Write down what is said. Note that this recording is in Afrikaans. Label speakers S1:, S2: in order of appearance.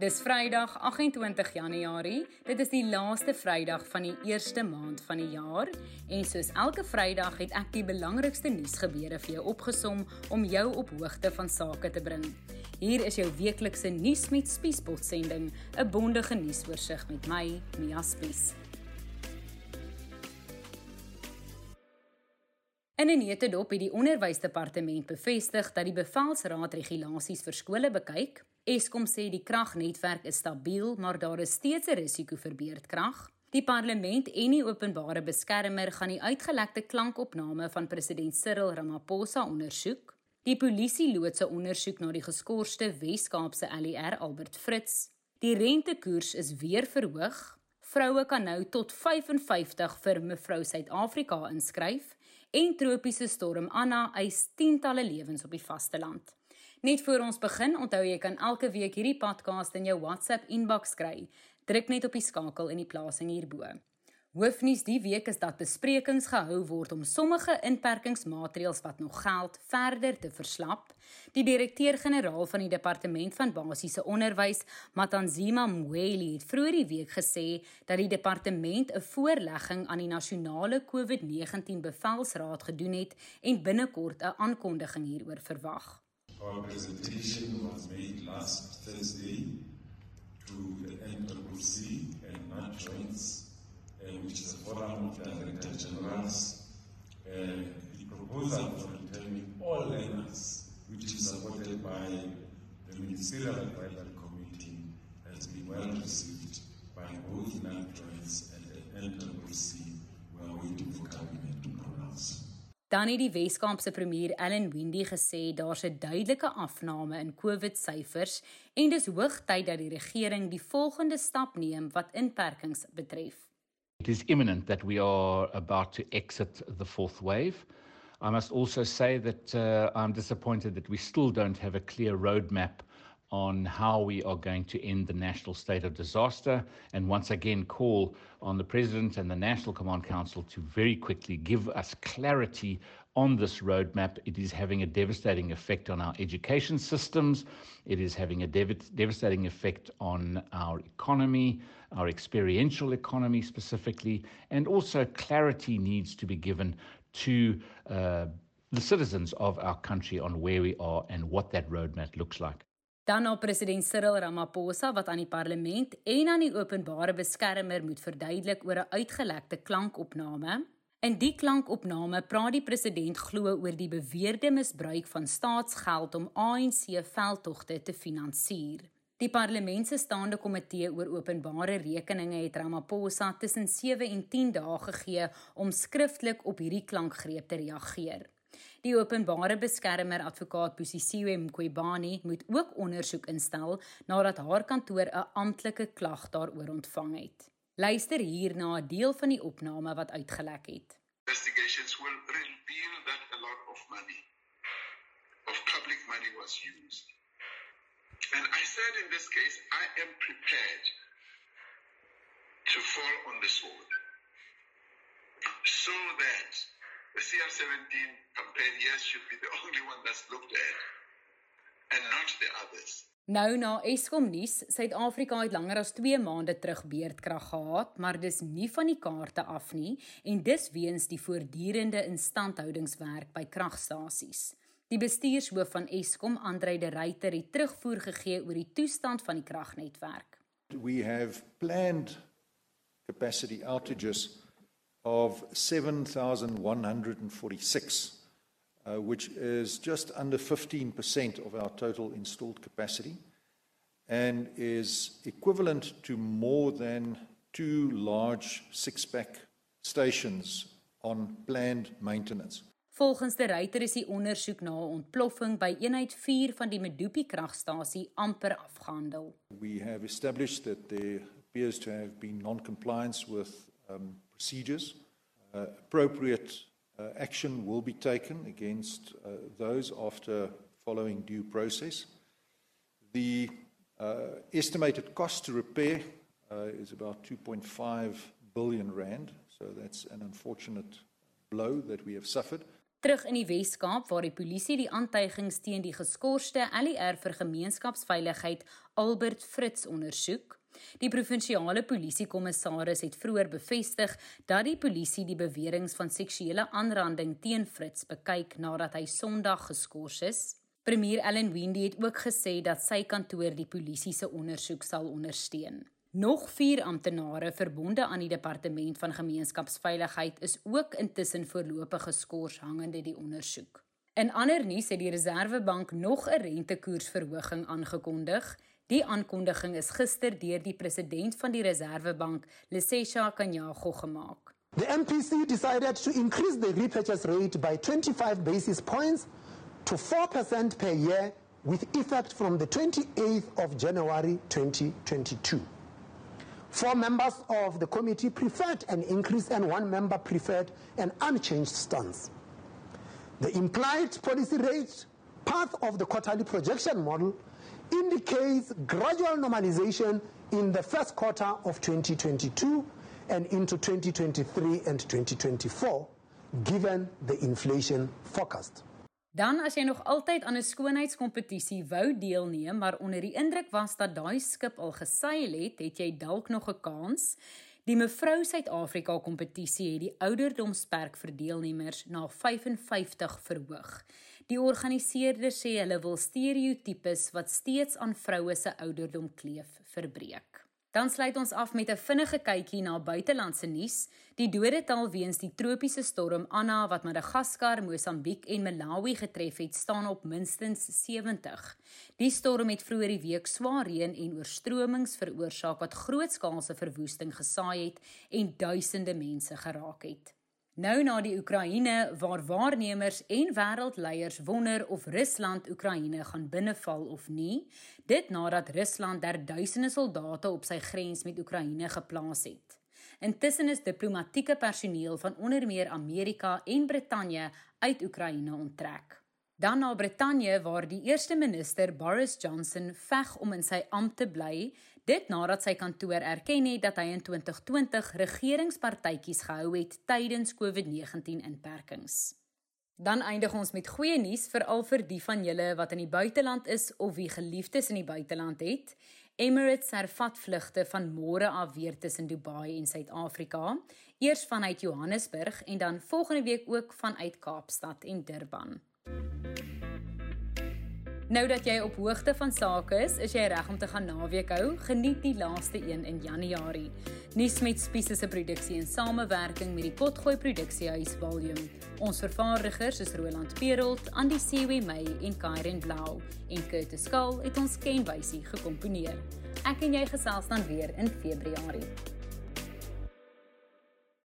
S1: Dis Vrydag 28 Januarie. Dit is die laaste Vrydag van die eerste maand van die jaar en soos elke Vrydag het ek die belangrikste nuusgebeure vir jou opgesom om jou op hoogte van sake te bring. Hier is jou weeklikse nuus met Spiespot sending, 'n bondige nuusoorseig met my, Mia Spies. In 'n netedop het die onderwysdepartement bevestig dat die bevelsraad regulasies vir skole bekyk Eskom sê die kragnetwerk is stabiel, maar daar is steeds 'n risiko vir beurtkrag. Die parlement en die openbare beskermer gaan die uitgelekte klankopname van president Cyril Ramaphosa ondersoek. Die polisie loods 'n ondersoek na die geskorste Wes-Kaapse LER Albert Fritz. Die rentekoers is weer verhoog. Vroue kan nou tot 55 vir mevrou Suid-Afrika inskryf en tropiese storm Anna eis tientalle lewens op die vasteland. Net voor ons begin, onthou jy kan elke week hierdie podcast in jou WhatsApp inbox kry. Druk net op die skakel in die plasing hierbo. Hoofnuus die week is dat besprekings gehou word om sommige inperkingsmaatreëls wat nog geld verder te verslap. Die direkteur-generaal van die departement van basiese onderwys, Matanzima Mweli, het vroeër die week gesê dat die departement 'n voorlegging aan die nasionale COVID-19 bevelsraad gedoen het en binnekort 'n aankondiging hieroor verwag.
S2: Our presentation was made last Thursday to the NWC and NAT joints, uh, which is a forum of director generals. Uh, the proposal for returning all learners, which is supported by the Ministerial Advisory Committee, has been well received by both NAT joints and the NWC. We are waiting for cabinet to pronounce.
S1: Dan het die Wes-Kaapse premier Ellen Wendy gesê daar's 'n duidelike afname in COVID-syfers en dis hoogtyd dat die regering die volgende stap neem wat inperkings betref.
S3: It is imminent that we are about to exit the fourth wave. I must also say that uh, I'm disappointed that we still don't have a clear roadmap on how we are going to end the national state of disaster and once again call on the President and the National Command Council to very quickly give us clarity on this roadmap. It is having a devastating effect on our education systems. It is having a dev- devastating effect on our economy, our experiential economy specifically, and also clarity needs to be given to uh, the citizens of our country on where we are and what that roadmap looks like.
S1: Dan na president Cyril Ramaphosa wat aan die parlement en aan die openbare beskermer moet verduidelik oor 'n uitgelekte klankopname. In die klankopname praat die president glo oor die beweerde misbruik van staatsgeld om ANC veldtogte te finansier. Die parlement se staande komitee oor openbare rekeninge het Ramaphosa tussen 7 en 10 dae gegee om skriftelik op hierdie klankgreep te reageer. Die openbare beskermer advokaat Busisiwe Mqobani moet ook ondersoek instel nadat haar kantoor 'n amptelike klag daaroor ontvang het. Luister hier na 'n deel van die opname wat uitgelek het.
S4: Investigations will reveal that a lot of money of public money was used. And I said in this case I am prepared to fall on the sword so that the CR17 campaign, yes, should be the only one that's looked at and not the others.
S1: Nou na Eskom nuus, Suid-Afrika het langer as 2 maande terug beurtkrag gehad, maar dis nie van die kaarte af nie en dis weens die voortdurende instandhoudingswerk by kragstasies. Die bestuurshoof van Eskom, Andre de Ruyter, het terugvoer gegee oor die toestand van die kragnetwerk.
S5: We have planned capacity outages of 7,146, uh, which is just under 15% of our total installed capacity and is equivalent to more than two large six pack stations on planned maintenance.
S1: Volgens die ryter is die ondersoek na 'n ontploffing by eenheid 4 van die Medupi kragstasie amper afgehandel.
S5: We have established that there appears to have been non-compliance with um, procedures. Uh, appropriate uh, action will be taken against uh, those after following due process. The uh, estimated cost to repair uh, is about 2.5 billion rand, so that's an unfortunate blow that we have suffered.
S1: Terug in die Wes-Kaap waar die polisie die aantuigings teen die geskorste ALR vir gemeenskapsveiligheid Albert Fritz ondersoek. Die provinsiale polisiekommissaris het vroeër bevestig dat die polisie die beweringe van seksuele aanranding teen Fritz bekyk nadat hy Sondag geskort is. Premier Ellen Wendy het ook gesê dat sy kantoor die polisie se ondersoek sal ondersteun. Nog 4 amptenare verbonde aan die departement van gemeenskapsveiligheid is ook intussen voorlopig geskort hangende die ondersoek. In ander nuus het die Reserwebank nog 'n rentekoersverhoging aangekondig. Die aankondiging is gister deur die president van die Reserwebank, Lesesha Kanyago gemaak.
S6: The MPC decided to increase the repurchase rate by 25 basis points to 4% per year with effect from the 28th of January 2022. Four members of the committee preferred an increase and one member preferred an unchanged stance. The implied policy rate, part of the quarterly projection model, indicates gradual normalization in the first quarter of 2022 and into 2023 and 2024, given the inflation forecast.
S1: Dan as jy nog altyd aan 'n skoonheidskompetisie wou deelneem, maar onder die indruk was dat daai skip al geseil het, het jy dalk nog 'n kans. Die Mevrou Suid-Afrika kompetisie het die ouderdomsperk vir deelnemers na 55 verhoog. Die organiseerders sê hulle wil stereotypes wat steeds aan vroue se ouderdom kleef, verbreek. Dan sluit ons af met 'n vinnige kykie na buitelandse nuus. Die dodetal weens die tropiese storm Anna wat Madagaskar, Mosambiek en Malawi getref het, staan op minstens 70. Die storm het vroeër die week swaar reën en oorstromings veroorsaak wat grootskaalse verwoesting gesaai het en duisende mense geraak het. Nou na die Oekraïne waar waarnemers en wêreldleiers wonder of Rusland Oekraïne gaan binneval of nie, dit nadat Rusland der duisende soldate op sy grens met Oekraïne geplaas het. Intussen is diplomatieke personeel van onder meer Amerika en Brittanje uit Oekraïne onttrek. Dan na Brittanje waar die eerste minister Boris Johnson veg om in sy ampt te bly, dit nadat sy kantoor erken het dat hy in 2020 regeringspartytjies gehou het tydens COVID-19 inperkings. Dan eindig ons met goeie nuus veral vir die van julle wat in die buiteland is of wie geliefdes in die buiteland het. Emirates hervat vlugte van môre af weer tussen Dubai en Suid-Afrika, eers vanuit Johannesburg en dan volgende week ook vanuit Kaapstad en Durban. Nou dat jy op hoogte van sake is, is jy reg om te gaan naweek hou. Geniet die laaste een in Januarie. Nuus met Spiese se produksie in samewerking met die Potgooi Produksiehuis Volume. Ons vervaardigers is Roland Perolt, Andy Sewe May en Kairen Blau en Curtis Skull het ons kenwysie gekomponeer. Ek en jy gesels dan weer in Februarie.